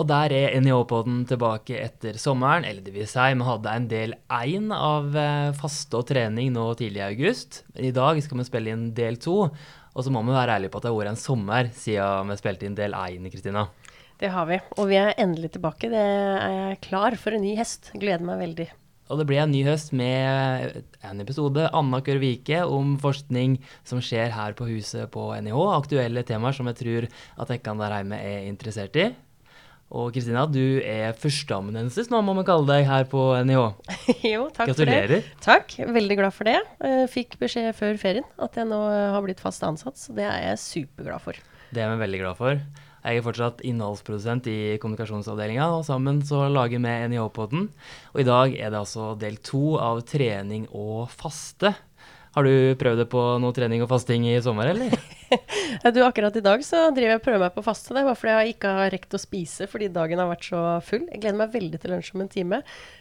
Og der er NIH-podden tilbake etter sommeren, eller det vil si, vi hadde en del én av eh, faste og trening nå tidlig i august. I dag skal vi spille inn del to, og så må vi være ærlige på at det har vært en sommer siden vi spilte inn del én, Kristina. Det har vi, og vi er endelig tilbake. Det er jeg klar for en ny hest. Gleder meg veldig. Og det blir en ny høst med en episode annenhver uke om forskning som skjer her på huset på NIH. Aktuelle temaer som jeg tror at dere der hjemme er interessert i. Og Kristina, du er førsteamanuensis nå, må vi kalle deg, her på NIH. jo, takk Gratulerer. for det. Takk, veldig glad for det. Eh, fikk beskjed før ferien at jeg nå har blitt fast ansatt, så det er jeg superglad for. Det er vi veldig glad for. Jeg er fortsatt innholdsprodusent i kommunikasjonsavdelinga, og sammen så lager vi NIH-podden. Og i dag er det altså del to av trening og faste. Har du prøvd det på noe trening og fasting i sommer, eller? du, akkurat i dag så driver jeg og prøver meg på faste. Det er bare fordi jeg ikke har rekt å spise fordi dagen har vært så full. Jeg gleder meg veldig til lunsj om en time.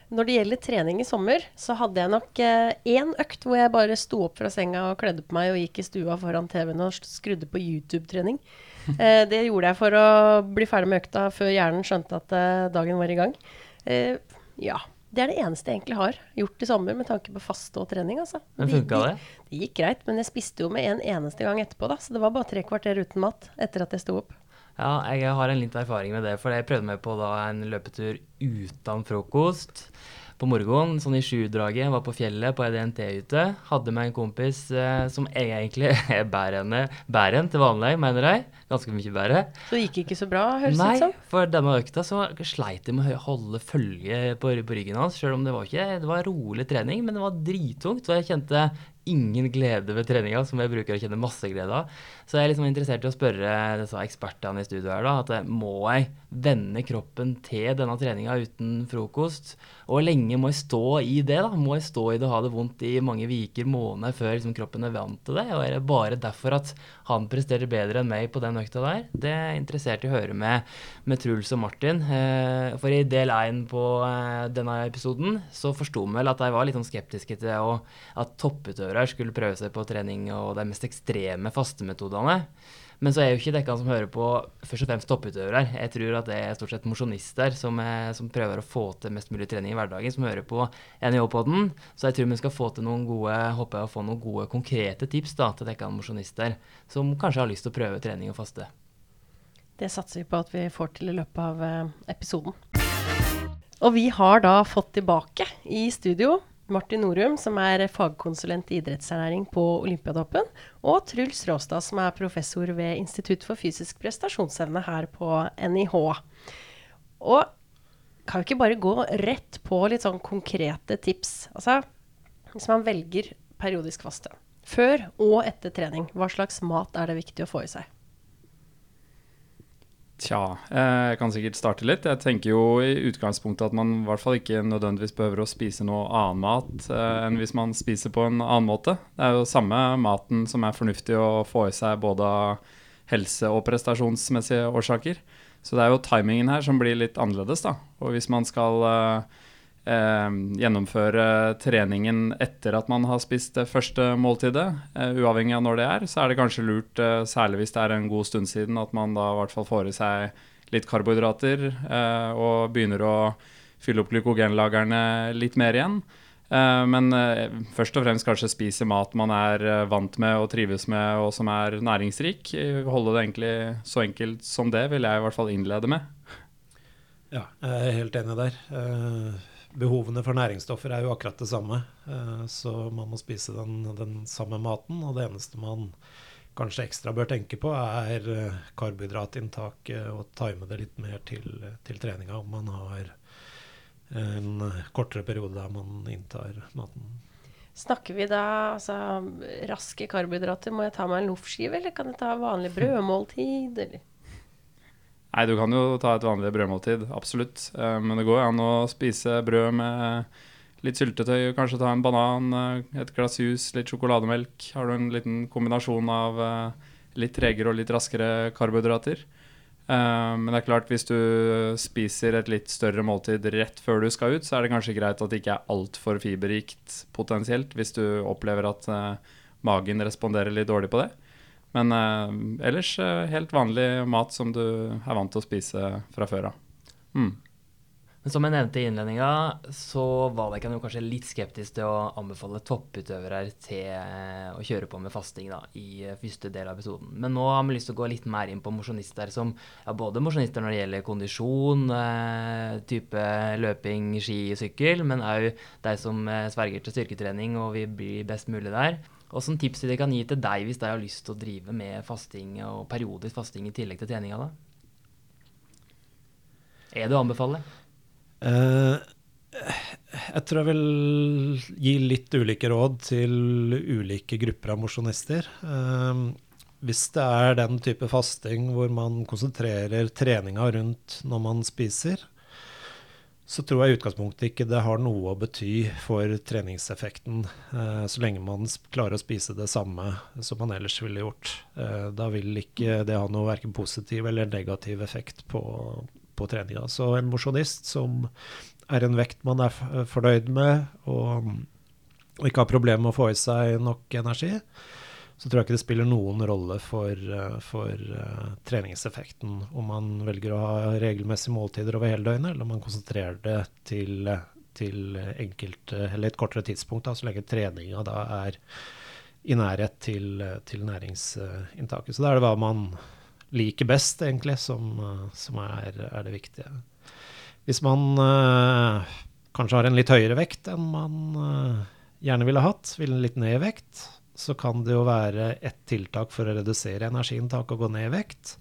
Når det gjelder trening i sommer, så hadde jeg nok én eh, økt hvor jeg bare sto opp fra senga og kledde på meg og gikk i stua foran TV-en og skrudde på YouTube-trening. Eh, det gjorde jeg for å bli ferdig med økta før hjernen skjønte at eh, dagen var i gang. Eh, ja. Det er det eneste jeg egentlig har gjort i sommer med tanke på faste og trening. Altså. Men funka det? Det, det gikk greit, men jeg spiste jo med en eneste gang etterpå. Da, så det var bare tre kvarter uten mat etter at jeg sto opp. Ja, jeg har en liten erfaring med det, for jeg prøvde meg på da, en løpetur uten frokost på morgenen, sånn i sjudraget. Var på fjellet på EDNT-hytte. Hadde med en kompis eh, som jeg egentlig er bæren enn til vanlig, mener jeg. Ganske mye bedre. Så det gikk ikke så bra, høres det ut som? Nei, for denne økta så sleit jeg med å holde følge på, på ryggen hans. Selv om det var ikke det var rolig trening, men det var drittungt. Og jeg kjente ingen glede ved treninga, som jeg bruker å kjenne masse glede av. Så jeg er liksom interessert i å spørre disse ekspertene i studio her, da, at eh, må jeg vende kroppen til denne treninga uten frokost? Og lenge må jeg stå i det? da? Må jeg stå i det og ha det vondt i mange uker, måneder, før liksom kroppen er vant til det? Og er det bare derfor at han presterer bedre enn meg på den økta der? Det er interessert i å høre med, med Truls og Martin. Eh, for i del én på eh, denne episoden så forsto vi vel at de var litt sånn skeptiske til at topputøvere skulle prøve seg på trening og de mest ekstreme fastemetodene. Men så er jo ikke dere som hører på, først og fremst topputøvere. Jeg tror at det er stort sett mosjonister som, som, prøver å få til mest mulig trening i hverdagen, som hører på NIH-poden. Så jeg tror vi skal få til noen gode, håper jeg å få noen gode konkrete tips da, til dere mosjonister som kanskje har lyst til å prøve trening og faste. Det satser vi på at vi får til i løpet av eh, episoden. Og vi har da fått tilbake i studio Martin Norum, som er fagkonsulent i idrettsernæring på Olympiatoppen, og Truls Råstad, som er professor ved Institutt for fysisk prestasjonsevne her på NIH. Og kan vi ikke bare gå rett på litt sånn konkrete tips? Altså, hvis man velger periodisk faste, før og etter trening, hva slags mat er det viktig å få i seg? Tja, jeg kan sikkert starte litt. Jeg tenker jo i utgangspunktet at man i hvert fall ikke nødvendigvis behøver å spise noe annen mat eh, enn hvis man spiser på en annen måte. Det er jo samme maten som er fornuftig å få i seg både av helse- og prestasjonsmessige årsaker. Så det er jo timingen her som blir litt annerledes, da. Og hvis man skal eh, eh, gjennomføre treningen etter at man har spist det første måltidet, eh, uavhengig av når det er, så er det kanskje lurt, eh, særlig hvis det er en god stund siden, at man da i hvert fall får i seg litt karbohydrater eh, og begynner å fylle opp glykogenlagrene litt mer igjen. Eh, men eh, først og fremst kanskje spise mat man er vant med og trives med, og som er næringsrik. Holde det egentlig så enkelt som det, vil jeg i hvert fall innlede med. Ja, jeg er helt enig der behovene for næringsstoffer er jo akkurat det samme. Eh, så man må spise den, den, samme maten. Og det eneste man kanskje ekstra bør tenke på, er eh, karbohydratinntaket og time det litt mer til, til treninga om man har en kortere periode der man inntar maten. Snakker vi da altså, raske karbohydrater? Må jeg ta meg en loffskive, eller kan jeg ta vanlig brødmåltid? Eller? Nei, du kan jo ta et vanlig brødmåltid, absolutt. Uh, men det går an å spise brød med litt syltetøy, kanskje ta en banan, uh, et glass jus, litt sjokolademelk. Har du en liten kombinasjon av uh, litt tregere og litt raskere karbohydrater. men det er klart, hvis du spiser et litt større måltid rett før du skal ut, så er det kanskje greit at det ikke er altfor fiberrikt potensielt, hvis du opplever at magen responderer litt dårlig på det. Men eh, ellers uh, helt vanlig mat som du er vant til å spise fra før av. Mm. Men som jeg nevnte i innledninga, så var jeg kanskje litt skeptisk til å anbefale topputøvere til eh, å kjøre på med fasting da, i eh, første del av episoden. Men nå har vi lyst til å gå litt mer inn på mosjonister som ja, både mosjonister når det gjelder kondisjon, eh, type løping, ski, sykkel, men òg de som eh, sverger til styrketrening og vil bli best mulig der. Og som tips de kan gi til deg hvis de har lyst til å drive med fasting og periodisk fasting i tillegg til treninga, da? Er det å anbefale? Uh, jeg tror jeg vil gi litt ulike råd til ulike grupper av mosjonister. Uh, hvis det er den type fasting hvor man konsentrerer treninga rundt når man spiser, så tror jeg i utgangspunktet ikke det har noe å bety for treningseffekten, eh, så lenge man klarer å spise det samme som man ellers ville gjort. Eh, da vil ikke det ha noe verken positiv eller negativ effekt på, på treninga. Så en mosjonist som er en vekt man er fornøyd med, og, ikke har problemer med å få i seg nok energi, så tror jeg ikke det spiller noen rolle for, for uh, treningseffekten om man velger å ha regelmessige måltider over hele døgnet, eller om man konsentrerer det til, til enkelt, eller et kortere tidspunkt, da, så lenge treninga da er i nærhet til, til næringsinntaket. Så da er det hva man liker best, egentlig, som, som er, er, det viktige. Hvis man uh, kanskje har en litt høyere vekt enn man uh, gjerne ville hatt, vil en litt ned i vekt, så kan det jo være ett tiltak for å redusere energiinntak og gå ned i vekt.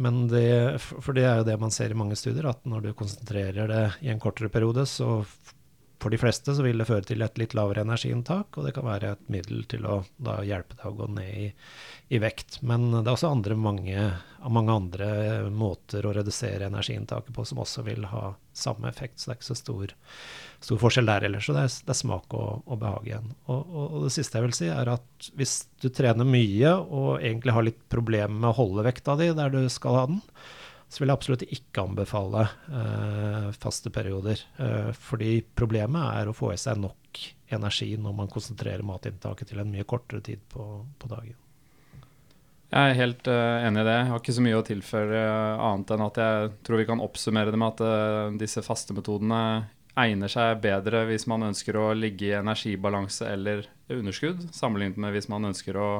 Men det, for det er jo det man ser i mange studier, at når du konsentrerer det i en kortere periode, så for de fleste så vil det føre til et litt lavere energiinntak, og det kan være et middel til å hjelpe deg å gå ned i, i vekt. Men det er også andre, mange, mange, andre måter å redusere energiinntaket på som også vil ha samme effekt, så det er ikke så stor, stor forskjell der ellers. Så det er, det er smak og, og, behag igjen. Og, og, og, det siste jeg vil si, er at hvis du trener mye og egentlig har litt problemer med å holde vekta di der du skal ha den, så vil jeg absolutt ikke anbefale eh, faste perioder. Eh, fordi problemet er å få i seg nok energi når man konsentrerer matinntaket til en mye kortere tid på, på dagen. Jeg er helt uh, enig i det. Jeg har ikke så mye å tilføre uh, annet enn at jeg tror vi kan oppsummere det med at uh, disse fastemetodene egner seg bedre hvis man ønsker å ligge i energibalanse eller underskudd, sammenlignet med hvis man ønsker å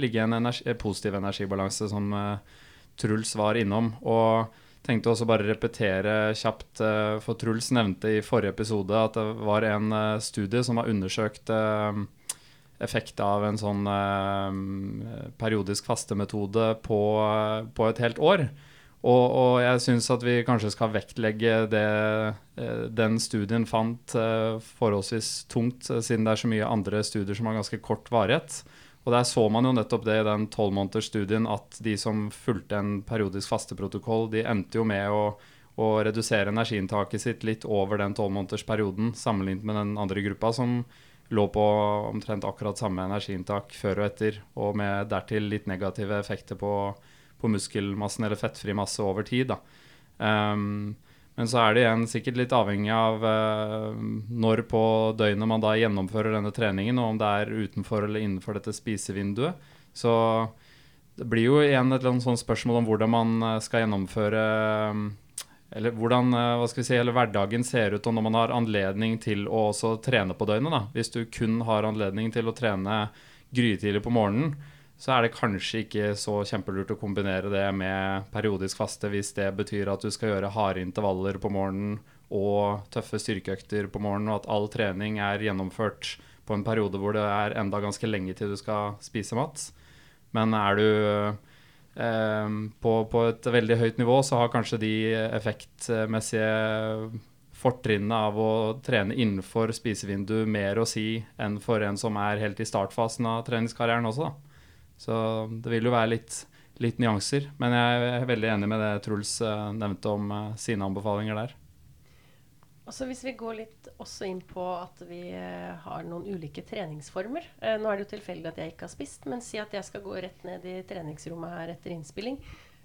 ligge i en energi, positiv energibalanse, som uh, Truls var innom. Og tenkte også bare repetere kjapt, uh, for Truls nevnte i forrige episode at det var en uh, studie som har undersøkt effekt av en sånn periodisk fastemetode på, på et helt år. Og, og, jeg syns at vi kanskje skal vektlegge det den studien fant forholdsvis tungt, siden det er så mye andre studier som har ganske kort varighet. Og Der så man jo nettopp det i den tolvmånedersstudien at de som fulgte en periodisk fasteprotokoll, de endte jo med å, å redusere energiinntaket sitt litt over den tolvmånedersperioden sammenlignet med den andre gruppa som lå på omtrent akkurat samme energiinntak før og etter, og med dertil litt negative effekter på, på muskelmassen eller fettfri masse over tid. Um, men så er det igjen sikkert litt avhengig av uh, når på døgnet man da gjennomfører denne treningen, og om det er utenfor eller innenfor dette spisevinduet. Så det blir jo igjen et sånt spørsmål om hvordan man eh, skal gjennomføre Eller hvordan eh, hva skal vi si, hele hverdagen ser ut, og når man har anledning til å også trene på døgnet. da. Hvis du kun har anledning til å trene grytidlig på morgenen, så er det kanskje ikke så kjempelurt å kombinere det med periodisk faste hvis det betyr at du skal gjøre harde intervaller på morgenen og tøffe styrkeøkter på morgenen, og at all trening er gjennomført på en periode hvor det er enda ganske lenge til du skal spise mat. Men er du eh, på, på, et veldig høyt nivå, så har kanskje de effektmessige fortrinnene av å trene innenfor spisevindu mer å si enn for en som er helt i startfasen av treningskarrieren også. da. Så det vil jo være litt, litt nyanser. Men jeg er veldig enig med det Truls uh, nevnte om uh, sine anbefalinger der. Også Hvis vi går litt også inn på at vi uh, har noen ulike treningsformer. nå er det jo tilfeldig at jeg ikke har spist, men si at jeg skal gå rett ned i treningsrommet her etter innspilling.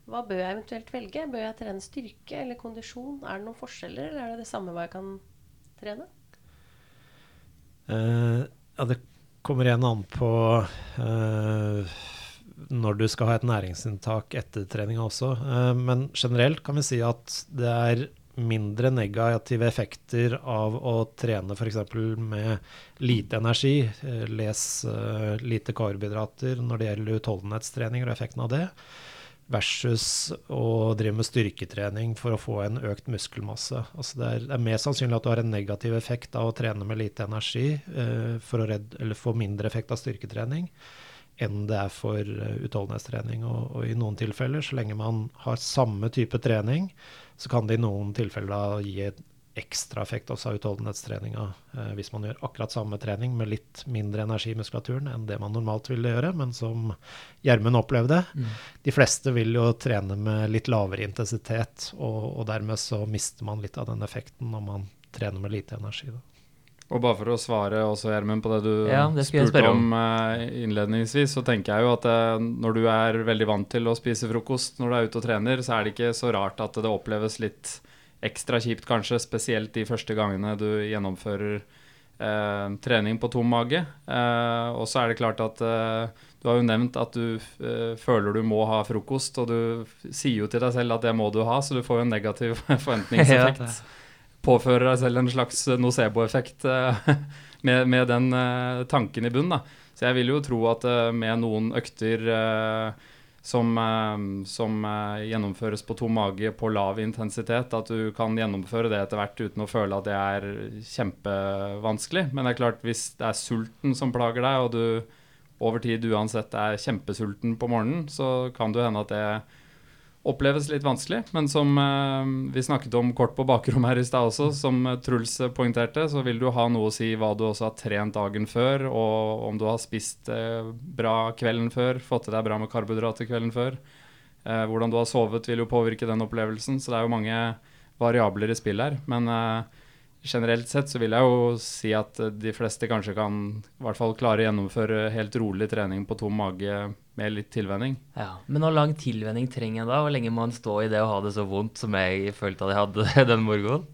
Hva bør jeg eventuelt velge? Bør jeg trene styrke eller kondisjon? Er det noen forskjeller, eller er det det samme hva jeg kan trene? ja, det kommer igjen an på uh, når du skal ha et næringsinntak etter treninga også. Uh, men generelt kan vi si at det er mindre negative effekter av å trene f.eks. med lite energi, eh, les uh, lite karbohydrater når det gjelder utholdenhetstrening og effekten av det, versus å drive med styrketrening for å få en økt muskelmasse. Altså det, er, det, er, mer sannsynlig at du har en negativ effekt av å trene med lite energi uh, for å redde, eller få mindre effekt av styrketrening enn det er for uh, utholdenhetstrening. Og, og, i noen tilfeller, så lenge man har samme type trening, så kan det i noen tilfeller gi et ekstra effekt også av utholdenhetstreninga eh, hvis man gjør akkurat samme trening med litt mindre energi i muskulaturen enn det man normalt ville gjøre, men som Gjermund opplevde. Mm. De fleste vil jo trene med litt lavere intensitet, og, og, dermed så mister man litt av den effekten når man trener med lite energi. Da. Og bare for å svare også, Gjermund, på det du ja, det spurte om, om uh, innledningsvis, så tenker jeg jo at uh, når du er veldig vant til å spise frokost når du er ute og trener, så er det ikke så rart at det oppleves litt ekstra kjipt, kanskje, spesielt de første gangene du gjennomfører eh, trening på tom mage. Eh, og så er det klart at eh, du har jo nevnt at du eh, føler du må ha frokost, og du sier jo til deg selv at det må du ha, så du får jo en negativ forventningseffekt. Påfører deg selv en slags nocebo-effekt eh, med, med, den eh, tanken i bunn. Så jeg vil jo tro at med noen økter eh, som, som, gjennomføres på tom mage på lav intensitet. At du kan gjennomføre det etter hvert uten å føle at det er kjempevanskelig. Men det er klart, hvis det er sulten som plager deg, og du over tid uansett er kjempesulten på morgenen, så kan det hende at det oppleves litt vanskelig, men som eh, vi snakket om kort på bakrommet her i stad også, som Truls poengterte, så vil du ha noe å si hva du også har trent dagen før, og om du har spist eh, bra kvelden før, fått til deg bra med karbohydrater kvelden før. Eh, hvordan du har sovet vil jo påvirke den opplevelsen, så det er jo mange variabler i spill her. Men eh, generelt sett så vil jeg jo si at de fleste kanskje kan i hvert fall klare å gjennomføre helt rolig trening på tom mage med litt tilvenning. Ja, Men hvor lang tilvenning trenger jeg da? Hvor lenge må en stå i det og ha det så vondt som jeg følte at jeg hadde den morgenen?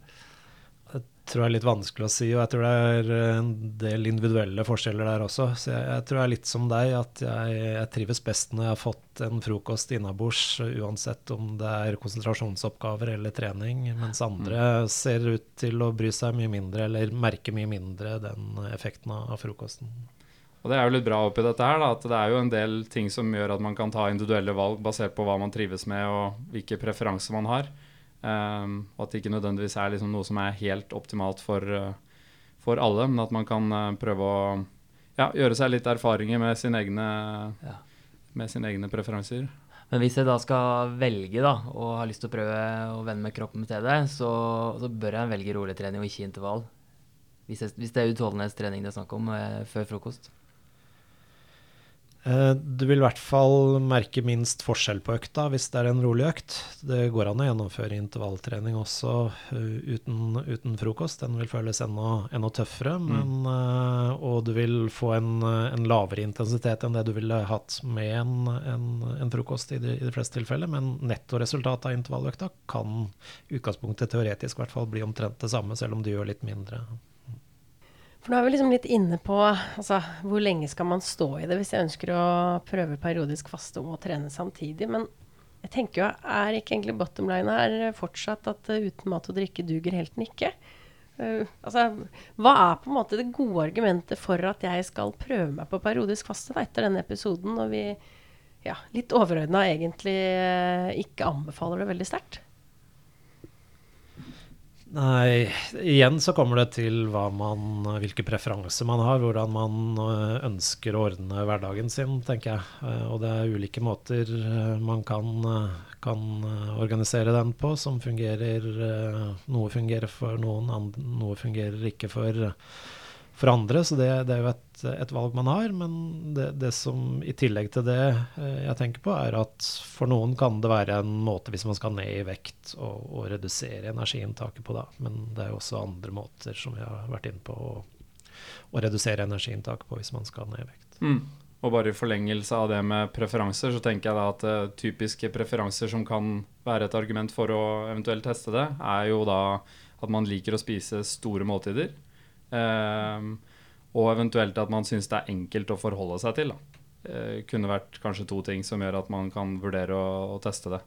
Tror jeg er litt vanskelig å si, og jeg tror det er en del individuelle forskjeller der også. Så jeg, jeg tror jeg er litt som deg, at jeg, jeg, trives best når jeg har fått en frokost innabords, uansett om det er konsentrasjonsoppgaver eller trening, mens andre mm. ser ut til å bry seg mye mindre, eller merke mye mindre den effekten av frokosten. Og Det er jo litt bra oppi dette her, da, at det er jo en del ting som gjør at man kan ta individuelle valg basert på hva man trives med og hvilke preferanser man har. Um, og at det ikke nødvendigvis er liksom noe som er helt optimalt for, uh, for alle, men at man kan uh, prøve å ja, gjøre seg litt erfaringer med, sin egne, ja. med sine egne preferanser. Men hvis jeg da skal velge da, og har lyst til å prøve å vende med kroppen til det, så, så bør jeg velge rolig trening og ikke intervall. Hvis, jeg, hvis det er utholdenhetstrening det er snakk om uh, før frokost. Eh, du vil i hvert fall merke minst forskjell på økta hvis det er en rolig økt. Det går an å gjennomføre intervalltrening også uh, uten, uten, frokost. Den vil føles enda, enda tøffere, mm. men, uh, og du vil få en, en, lavere intensitet enn det du ville hatt med en, en, en frokost i de, i de, fleste tilfeller. Men nettoresultatet av intervalløkta kan utgangspunktet teoretisk i hvert fall bli omtrent det samme, selv om du gjør litt mindre. For nå er vi liksom litt inne på altså, hvor lenge skal man stå i det hvis jeg ønsker å prøve periodisk faste og trene samtidig. Men jeg tenker jo, er ikke egentlig bottom line her fortsatt at uh, uten mat og drikke duger helten ikke? Uh, altså, hva er på en måte det gode argumentet for at jeg skal prøve meg på periodisk faste da, etter denne episoden, når vi ja, litt overordna egentlig uh, ikke anbefaler det veldig sterkt? Nei, igjen så kommer det til man, hvilke preferanser man har, hvordan man eh, ønsker å ordne hverdagen sin, tenker jeg. Eh, og det er ulike måter eh, man kan, kan organisere den på, som fungerer Noe fungerer for noen, noe fungerer ikke for for andre. Så det, det er jo et, et, valg man har. Men det, det, som i tillegg til det eh, jeg tenker på, er at for noen kan det være en måte hvis man skal ned i vekt og, og redusere energiinntaket på da. Men det er jo også andre måter som vi har vært inne på å, å redusere energiinntaket på hvis man skal ned i vekt. Mm. Og bare i forlengelse av det med preferanser, så tenker jeg da at uh, typiske preferanser som kan være et argument for å eventuelt teste det, er jo da at man liker å spise store måltider. Um, og eventuelt at man syns det er enkelt å forholde seg til. Uh, kunne vært kanskje to ting som gjør at man kan vurdere å, å teste det.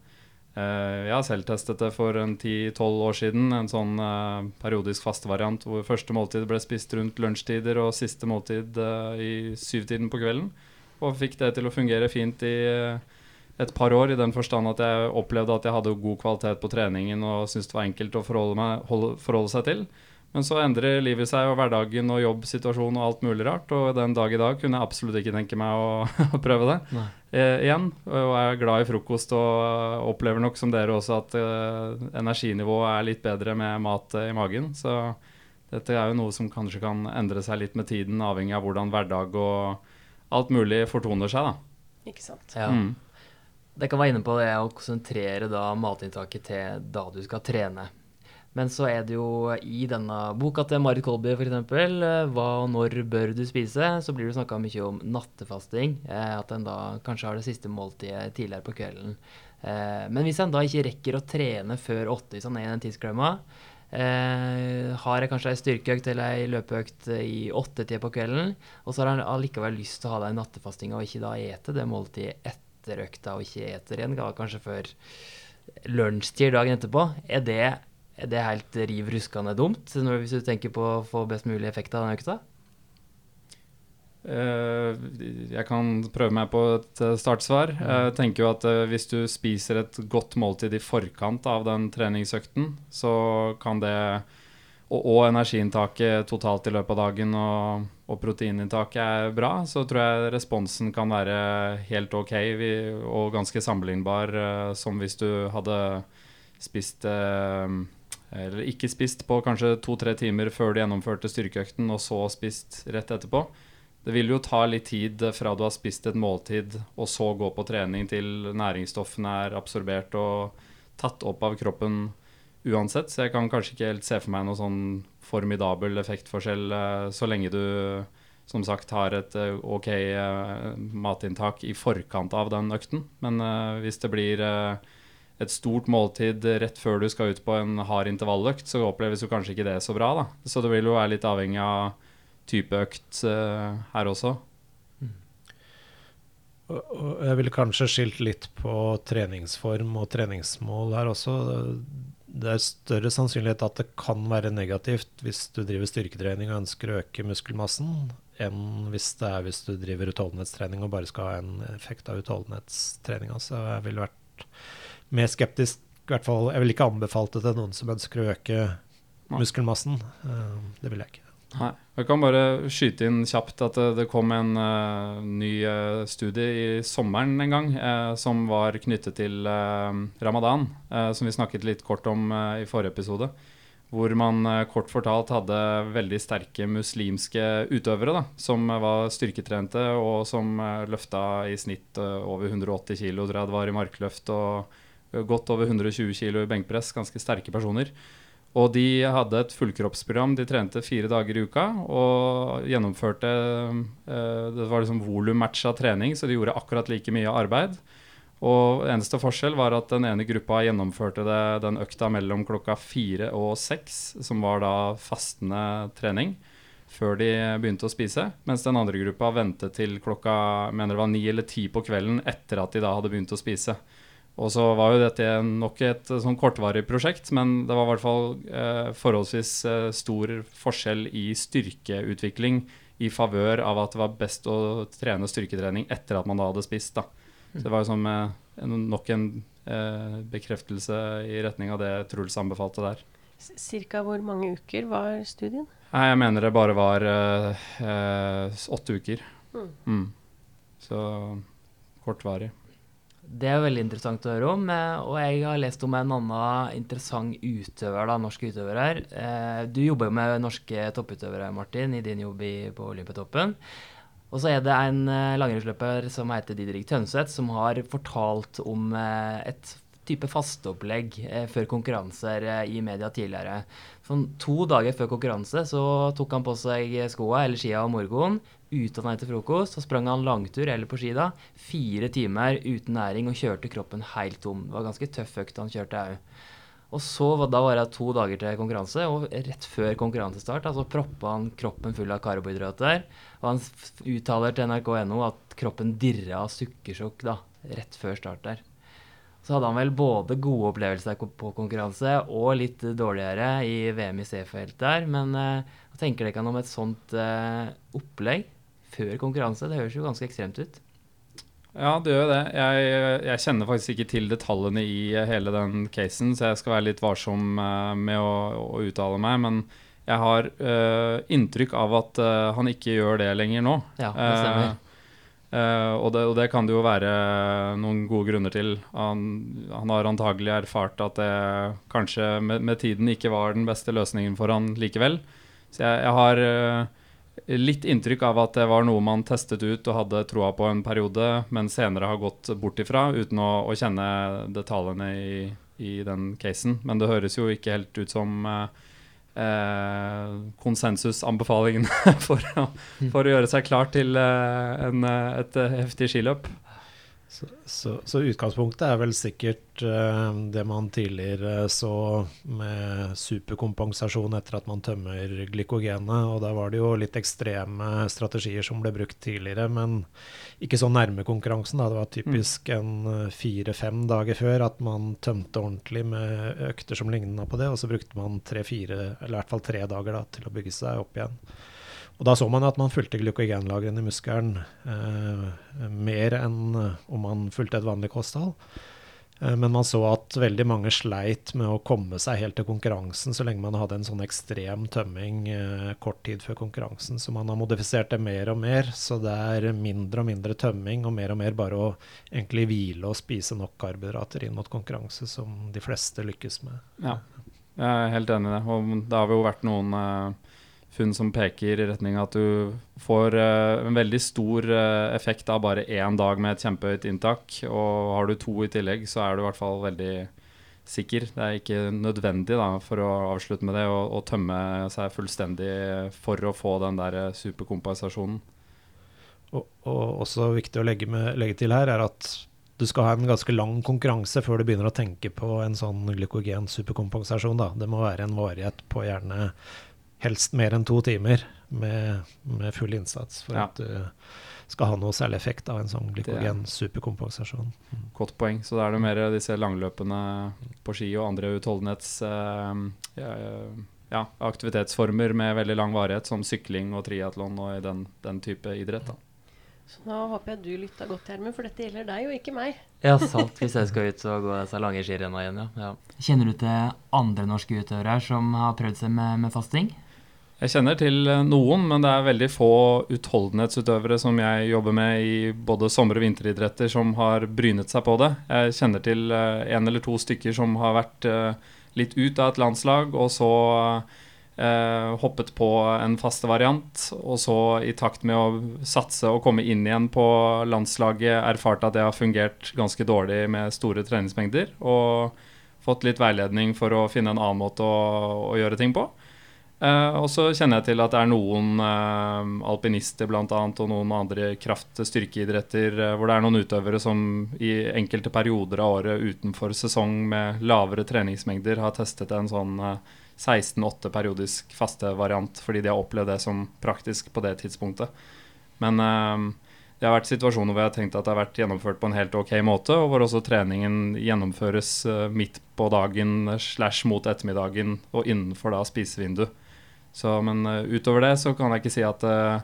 Eh, jeg har selv testet det for en 10-12 år siden. En sånn eh, periodisk fastevariant hvor første måltid ble spist rundt lunsjtider og siste måltid eh, i syvtiden på kvelden. Og fikk det til å fungere fint i eh, et par år, i den forstand at jeg opplevde at jeg hadde god kvalitet på treningen og syntes det var enkelt å forholde, meg, holde, forholde seg til. Men så endrer livet seg og hverdagen og jobbsituasjonen og alt mulig rart. Og den dag i dag kunne jeg absolutt ikke tenke meg å, å prøve det eh, igjen. Og jeg er glad i frokost og opplever nok som dere også at eh, energinivået er litt bedre med mat eh, i magen. Så dette er jo noe som kanskje kan endre seg litt med tiden, avhengig av hvordan hverdag og alt mulig fortoner seg. da. Ikke sant. Ja. Mm. Det kan være inne på det å konsentrere da matinntaket til da du skal trene. Men så er det jo i denne boka til Marit Kolby f.eks. Hva og når bør du spise? Så blir det snakka mye om nattefasting. Eh, at en da kanskje har det siste måltidet tidligere på kvelden. Eh, men hvis en da ikke rekker å trene før åtte, hvis han er i den tidsklemma, eh, har jeg kanskje ei styrkeøkt eller ei løpeøkt i åttetida på kvelden, og så har han allikevel lyst til å ha den nattefastinga og ikke da ete det måltidet etter økta og ikke eter igjen, kanskje før lunsjtid dagen etterpå, er det, er helt riv ruskende dumt når, hvis du tenker på å få best mulig effekt av den økta? Eh, jeg kan prøve meg på et eh, startsvar. Jeg tenker jo at eh, Hvis du spiser et godt måltid i forkant av den treningsøkten, så kan det Og, energiinntaket totalt i løpet av dagen og, og proteininntaket er bra, så tror jeg responsen kan være helt ok og ganske sammenlignbar som hvis du hadde spist eh, eller ikke spist på kanskje to-tre timer før du gjennomførte styrkeøkten, og så spist rett etterpå. Det vil jo ta litt tid fra du har spist et måltid og så gå på trening til næringsstoffene er absorbert og tatt opp av kroppen uansett. Så jeg kan kanskje ikke helt se for meg noen sånn formidabel effektforskjell eh, så lenge du som sagt har et eh, ok eh, matinntak i forkant av den økten. Men hvis det blir et stort måltid rett før du skal ut på en hard intervalløkt, så oppleves jo kanskje ikke det så bra. da. Så det vil jo være litt avhengig av type økt uh, her også. Og, og jeg ville kanskje skilt litt på treningsform og treningsmål her også. Det er større sannsynlighet at det kan være negativt hvis du driver styrketrening og ønsker å øke muskelmassen, enn hvis det er hvis du driver utholdenhetstrening og bare skal ha en effekt av utholdenhetstreninga. Så jeg ville vært mer skeptisk. I hvert fall, jeg ville ikke anbefalt det til noen som ønsker å øke muskelmassen. Eh, Det vil jeg ikke. Nei. Jeg kan bare skyte inn kjapt at det, det kom en uh, ny eh, studie i sommeren en gang uh, som var knyttet til ramadan, som vi snakket litt kort om i forrige episode. Hvor man kort fortalt hadde veldig sterke muslimske utøvere da, som var styrketrente og som løfta i snitt over 180 kg, tror jeg det var i markløft, og godt over 120 kg i benkpress. Ganske sterke personer. Og de hadde et fullkroppsprogram. De trente fire dager i uka og gjennomførte eh, Det var liksom volummatcha trening, så de gjorde akkurat like mye arbeid. Og eneste forskjell var at den ene gruppa gjennomførte det, den økta mellom klokka fire og seks, som var da fastende trening, før de begynte å spise. Mens den andre gruppa ventet til klokka mener det var ni eller ti på kvelden etter at de da hadde begynt å spise. Og så var jo dette nok et eh, sånn kortvarig prosjekt, men det var i hvert fall eh, forholdsvis eh, stor forskjell i styrkeutvikling i favør av at det var best å trene styrketrening etter at man da hadde spist. da. Så det var jo som eh, nok en eh, bekreftelse i retning av det Truls anbefalte der. Cirka hvor mange uker var studien? Nei, jeg mener det bare var eh, åtte uker. Mm. Mm. Så kortvarig. Det er veldig interessant å høre om, eh, og jeg har lest om en annen interessant utøver, da, norsk utøver her. Eh, Du jobber jo med norske topputøvere, Martin, i din jobb på Olympiatoppen. Og så er det en eh, langrennsløper som heter Didrik Tønseth, som har fortalt om et type fasteopplegg eh, før konkurranser eh, i media tidligere. Sånn to dager før konkurranse så tok han på seg skoa eller skia om morgenen, utdanna etter frokost, så sprang han langtur eller på ski da, fire timer uten næring og kjørte kroppen helt tom. Det var ganske tøff økt han kjørte òg. Og så var, da var det to dager til konkurranse, og rett før konkurransestart altså proppa han kroppen full av karbohydrater. Og han uttaler til nrk.no at kroppen dirra av sukkersjokk da, rett før start der. Så hadde han vel både gode opplevelser på konkurranse og litt dårligere i VM i C-felt der. Men uh, hva tenker dere om et sånt uh, opplegg før konkurranse? Det høres jo ganske ekstremt ut. Ja, det gjør det. Jeg, jeg, kjenner faktisk ikke til detaljene i hele den casen, så jeg skal være litt varsom uh, med å, å, uttale meg. Men jeg har inntrykk av at han ikke gjør det lenger nå. Ja, det stemmer. Uh, og, det, og, det, kan det jo være noen gode grunner til. Han, han har antagelig erfart at det kanskje med, med, tiden ikke var den beste løsningen for han likevel. Så jeg, jeg har uh, litt inntrykk av at det var noe man testet ut og hadde troa på en periode, men senere har gått bort ifra uten å, å kjenne detaljene i, i, den casen. Men det høres jo ikke helt ut som uh, eh, konsensusanbefalingene for, for å gjøre seg klar til eh, en, eh, et eh, heftig skiløp. Så, så, så, utgangspunktet er vel sikkert uh, det man tidligere så med superkompensasjon etter at man tømmer glykogenet. Og da var det jo litt ekstreme strategier som ble brukt tidligere, men ikke så nærme konkurransen. Da. Det var typisk mm. en eh, fire-fem dager før at man tømte ordentlig med økter som ligna på det, og så brukte man tre-fire, eller i hvert fall tre dager da, til å bygge seg opp igjen. Og Da så man at man fulgte glykogenlagrene i muskelen eh, mer enn om man fulgte et vanlig kosthold. Eh, men man så at veldig mange sleit med å komme seg helt til konkurransen så lenge man hadde en sånn ekstrem tømming eh, kort tid før konkurransen. Så man har modifisert det mer og mer. Så det er mindre og mindre tømming og mer og mer bare å egentlig hvile og spise nok karbohydrater inn mot konkurranse, som de fleste lykkes med. Ja, jeg er helt enig i det. Og det har jo vært noen uh funn som peker i retning av at du får uh, en veldig stor uh, effekt av bare én dag med et kjempehøyt inntak. Og har du to i tillegg, så er du i hvert fall veldig sikker. Det er ikke nødvendig, da, for å avslutte med det, å, tømme seg fullstendig for å få den der eh, superkompensasjonen. Og, og, også viktig å legge, med, legge til her er at du skal ha en ganske lang konkurranse før du begynner å tenke på en sånn glykogen superkompensasjon. Da. Det må være en varighet på gjerne helst mer enn to timer med, med full innsats for ja. at du skal ha noe særlig effekt av en sånn glykogen superkompensasjon. Mm. Godt poeng. Så da er det mer disse langløpene på ski og andre utholdenhets... Uh, ja, aktivitetsformer med veldig lang varighet, som sykling og triatlon og den, den type idrett. da. Så nå håper jeg du lytta godt, Gjermund, for dette gjelder deg og ikke meg. Ja, sant. Hvis jeg skal ut og gå disse lange skirenna igjen, ja. ja. Kjenner du til andre norske utøvere som har prøvd seg med, med fasting? Jeg kjenner til eh, noen, men det er veldig få utholdenhetsutøvere som jeg jobber med i både sommer- og vinteridretter som har brynet seg på det. Jeg kjenner til eh, en eller to stykker som har vært eh, litt ut av et landslag, og så eh, hoppet på en faste variant. Og så i takt med å satse og komme inn igjen på landslaget, erfarte at det har fungert ganske dårlig med store treningsmengder. Og fått litt veiledning for å finne en annen måte å, å gjøre ting på. Uh, og så kjenner jeg til at det er noen uh, alpinister blant annet, og noen andre kraft-styrkeidretter uh, hvor det er noen utøvere som i enkelte perioder av året utenfor sesong med lavere treningsmengder har testet en sånn 16-8 periodisk faste variant fordi de har opplevd det som praktisk på det tidspunktet. Men det har vært situasjoner hvor jeg har tenkt at det har vært gjennomført på en helt ok måte, og hvor også treningen gjennomføres midt på dagen slash mot ettermiddagen og innenfor da spisevindu. Så, men uh, utover det så kan jeg ikke si at uh,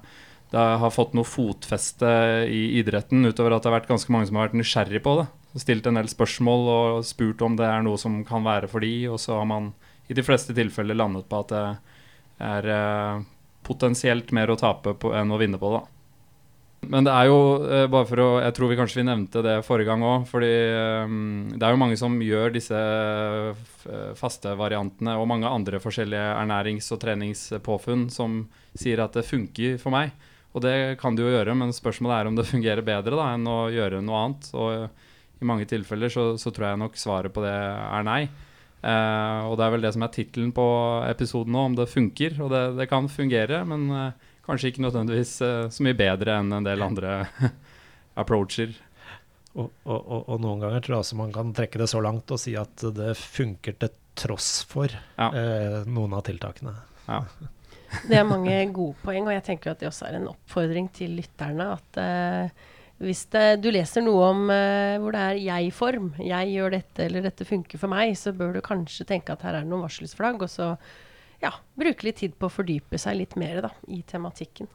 det har fått noe fotfeste i idretten, utover at det har vært ganske mange som har vært nysgjerrig på det. Stilt en del spørsmål og spurt om det er noe som kan være for de, og så har man i de fleste tilfeller landet på at det er uh, potensielt mer å tape på, enn å vinne på det. Men det er jo eh, bare for å Jeg tror vi kanskje vi nevnte det forrige gang òg. Fordi um, det er jo mange som gjør disse eh, faste variantene og mange andre forskjellige ernærings- og treningspåfunn som sier at det funker for meg. Og det kan det jo gjøre, men spørsmålet er om det fungerer bedre da, enn å gjøre noe annet. Og i mange tilfeller så, så tror jeg nok svaret på det er nei. Eh, og det er vel det som er tittelen på episoden nå, om det funker. Og det, det kan fungere, men uh, kanskje ikke nødvendigvis uh, så mye bedre enn en del andre approacher. Og, og, og, og, noen ganger tror jeg også man kan trekke det så langt og si at det funker til tross for ja. uh, noen av tiltakene. Ja. Det er mange gode poeng, og jeg tenker at det også er en oppfordring til lytterne. At uh, hvis det, du leser noe om eh, hvor det er jeg-form, jeg gjør dette eller dette funker for meg, så bør du kanskje tenke at her er det noen varselsflagg, og så ja, bruke litt tid på å fordype seg litt mer da, i tematikken.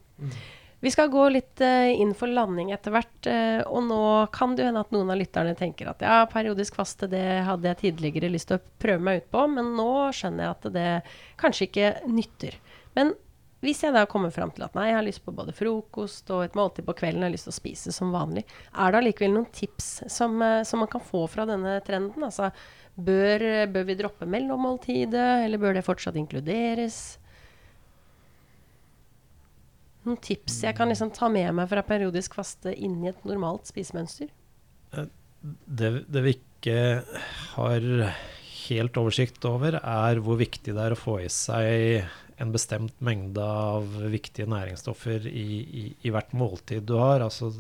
Vi skal gå litt uh, inn for landing etter hvert, Uh, og nå kan det hende at noen av lytterne tenker at ja, periodisk faste det hadde jeg tidligere lyst til å prøve meg ut på, men nå skjønner jeg at det kanskje ikke nytter. Men hvis jeg da kommer fram til at nei, jeg har lyst på både frokost og et måltid på kvelden, jeg har lyst til å spise som vanlig, er det allikevel noen tips som, eh, som man kan få fra denne trenden? Altså, bør, bør vi droppe mellommåltidet, eller bør det fortsatt inkluderes? Noen tips jeg kan liksom ta med meg fra periodisk faste inn i et normalt spisemønster? Det, det vi ikke har helt oversikt over, er hvor viktig det er å få i seg en bestemt mengde av viktige næringsstoffer i, i, i, hvert måltid du har. Altså,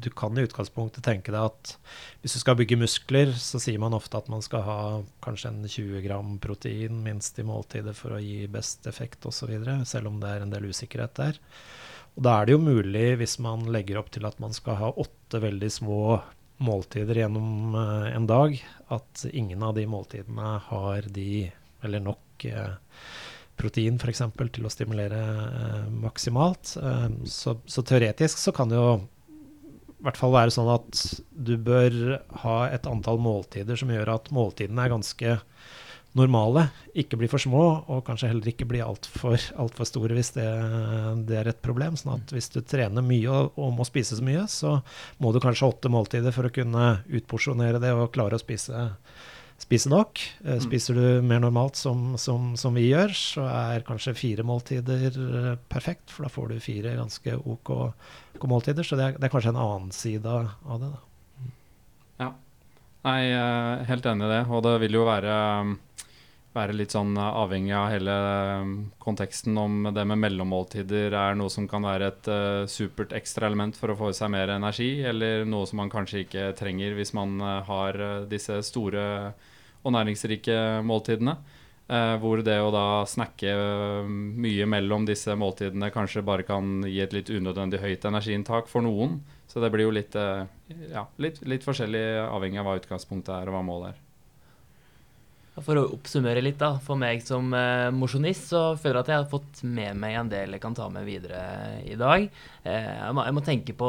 du kan i utgangspunktet tenke deg at hvis du skal bygge muskler, så sier man ofte at man skal ha kanskje en 20 gram protein minst i måltidet for å gi best effekt osv., selv om det er en del usikkerhet der. Og da er det jo mulig, hvis man legger opp til at man skal ha åtte veldig små måltider gjennom uh, en dag, at ingen av de måltidene har de, eller nok uh, protein f.eks. til å stimulere eh, maksimalt. Så, så, teoretisk så kan det jo i hvert fall være sånn at du bør ha et antall måltider som gjør at måltidene er ganske normale, ikke bli for små, og kanskje heller ikke bli altfor alt for store hvis det, det, er et problem. sånn at hvis du trener mye og, og, må spise så mye, så må du kanskje åtte måltider for å kunne utporsjonere det og klare å spise, spise nok. Eh, mm. Spiser du mer normalt som, som, som, vi gjør, så er kanskje fire måltider eh, perfekt, for da får du fire ganske OK, OK måltider. Så det er, det er, kanskje en annen side av det. da. Ja. Nei, helt enig i det. Og det vil jo være være litt sånn eh, avhengig av hele eh, konteksten om det med mellommåltider er noe som kan være et uh, supert ekstra element for å få i seg mer energi, eller noe som man kanskje ikke trenger hvis man uh, har uh, disse store og næringsrike måltidene. hvor det å da snakke mye mellom disse måltidene kanskje bare kan gi et litt unødvendig høyt energiinntak for noen. Så det blir jo litt, ja, litt, litt forskjellig avhengig av hva utgangspunktet er og hva målet er. For å oppsummere litt, da. For meg som eh, mosjonist så føler jeg at jeg har fått med meg en del jeg kan ta med videre i dag. Eh, jeg, må, jeg, må, tenke på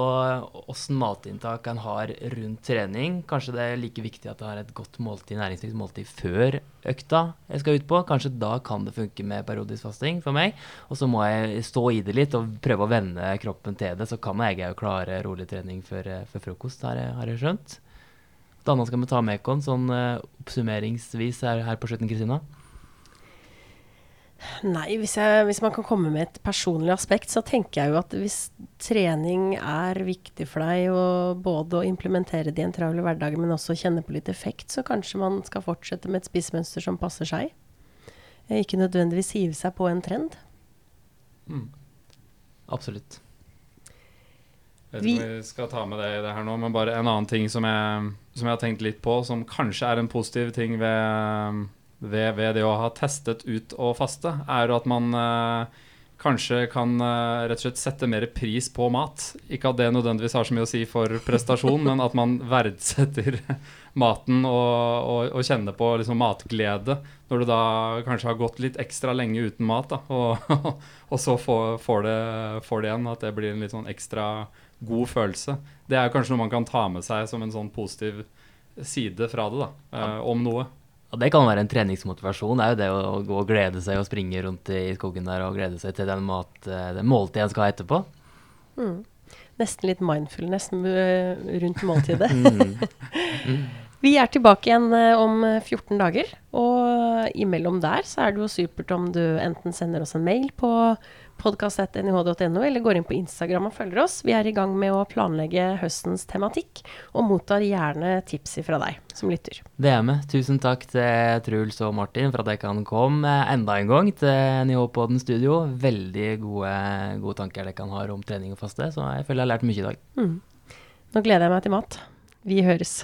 åssen matinntak en har rundt trening. Kanskje det er like viktig at jeg har et godt måltid, næringsrikt måltid før økta jeg skal ut på. Kanskje da kan det funke med periodisk fasting for meg. Og så må jeg stå i det litt og prøve å vende kroppen til det. Så kan jeg jo klare rolig trening før, eh, før frokost, har jeg, har jeg skjønt. Hva annet skal vi ta med oss sånn uh, oppsummeringsvis her, her, på slutten, Kristina? Nei, hvis, jeg, hvis, man kan komme med et personlig aspekt, så tenker jeg jo at hvis trening er viktig for deg, og både å implementere det i en travel hverdag, men også kjenne på litt effekt, så kanskje man skal fortsette med et spissmønster som passer seg. Ikke nødvendigvis hive seg på en trend. Mm. Absolutt. Jeg vet ikke om vi skal ta med det i det her nå, men bare en annen ting som jeg, som jeg har tenkt litt på, som kanskje er en positiv ting ved, ved, ved det å ha testet ut og faste, er at man eh, kanskje kan eh, rett og slett sette mer pris på mat. Ikke at det nødvendigvis har så mye å si for prestasjon, men at man verdsetter maten og, og, og kjenner på liksom matglede når du da kanskje har gått litt ekstra lenge uten mat, da, og, og så får, får, det, får, det, igjen. At det blir en litt sånn ekstra god følelse. Det er kanskje noe man kan ta med seg som en sånn positiv side fra det, da, eh, om noe. Og Det kan være en treningsmotivasjon. Det er jo det å gå og glede seg og springe rundt i skogen der og glede seg til den, mat, eh, den måltid en skal ha etterpå. Mm. Nesten litt mindfulness rundt måltidet. mm. Mm. Vi er tilbake igjen eh, om 14 dager, og imellom der så er det jo supert om du enten sender oss en mail på podkast.nih.no, eller går inn på Instagram og følger oss. Vi er i gang med å planlegge høstens tematikk, og mottar gjerne tips fra deg som lytter. Det er vi. Tusen takk til Truls og Martin for at jeg kan komme enda en gang til NIH-poden studio. Veldig gode, gode tanker dere kan ha om trening og faste, så jeg føler jeg har lært mye i dag. Mm. Nå gleder jeg meg til mat. Vi høres.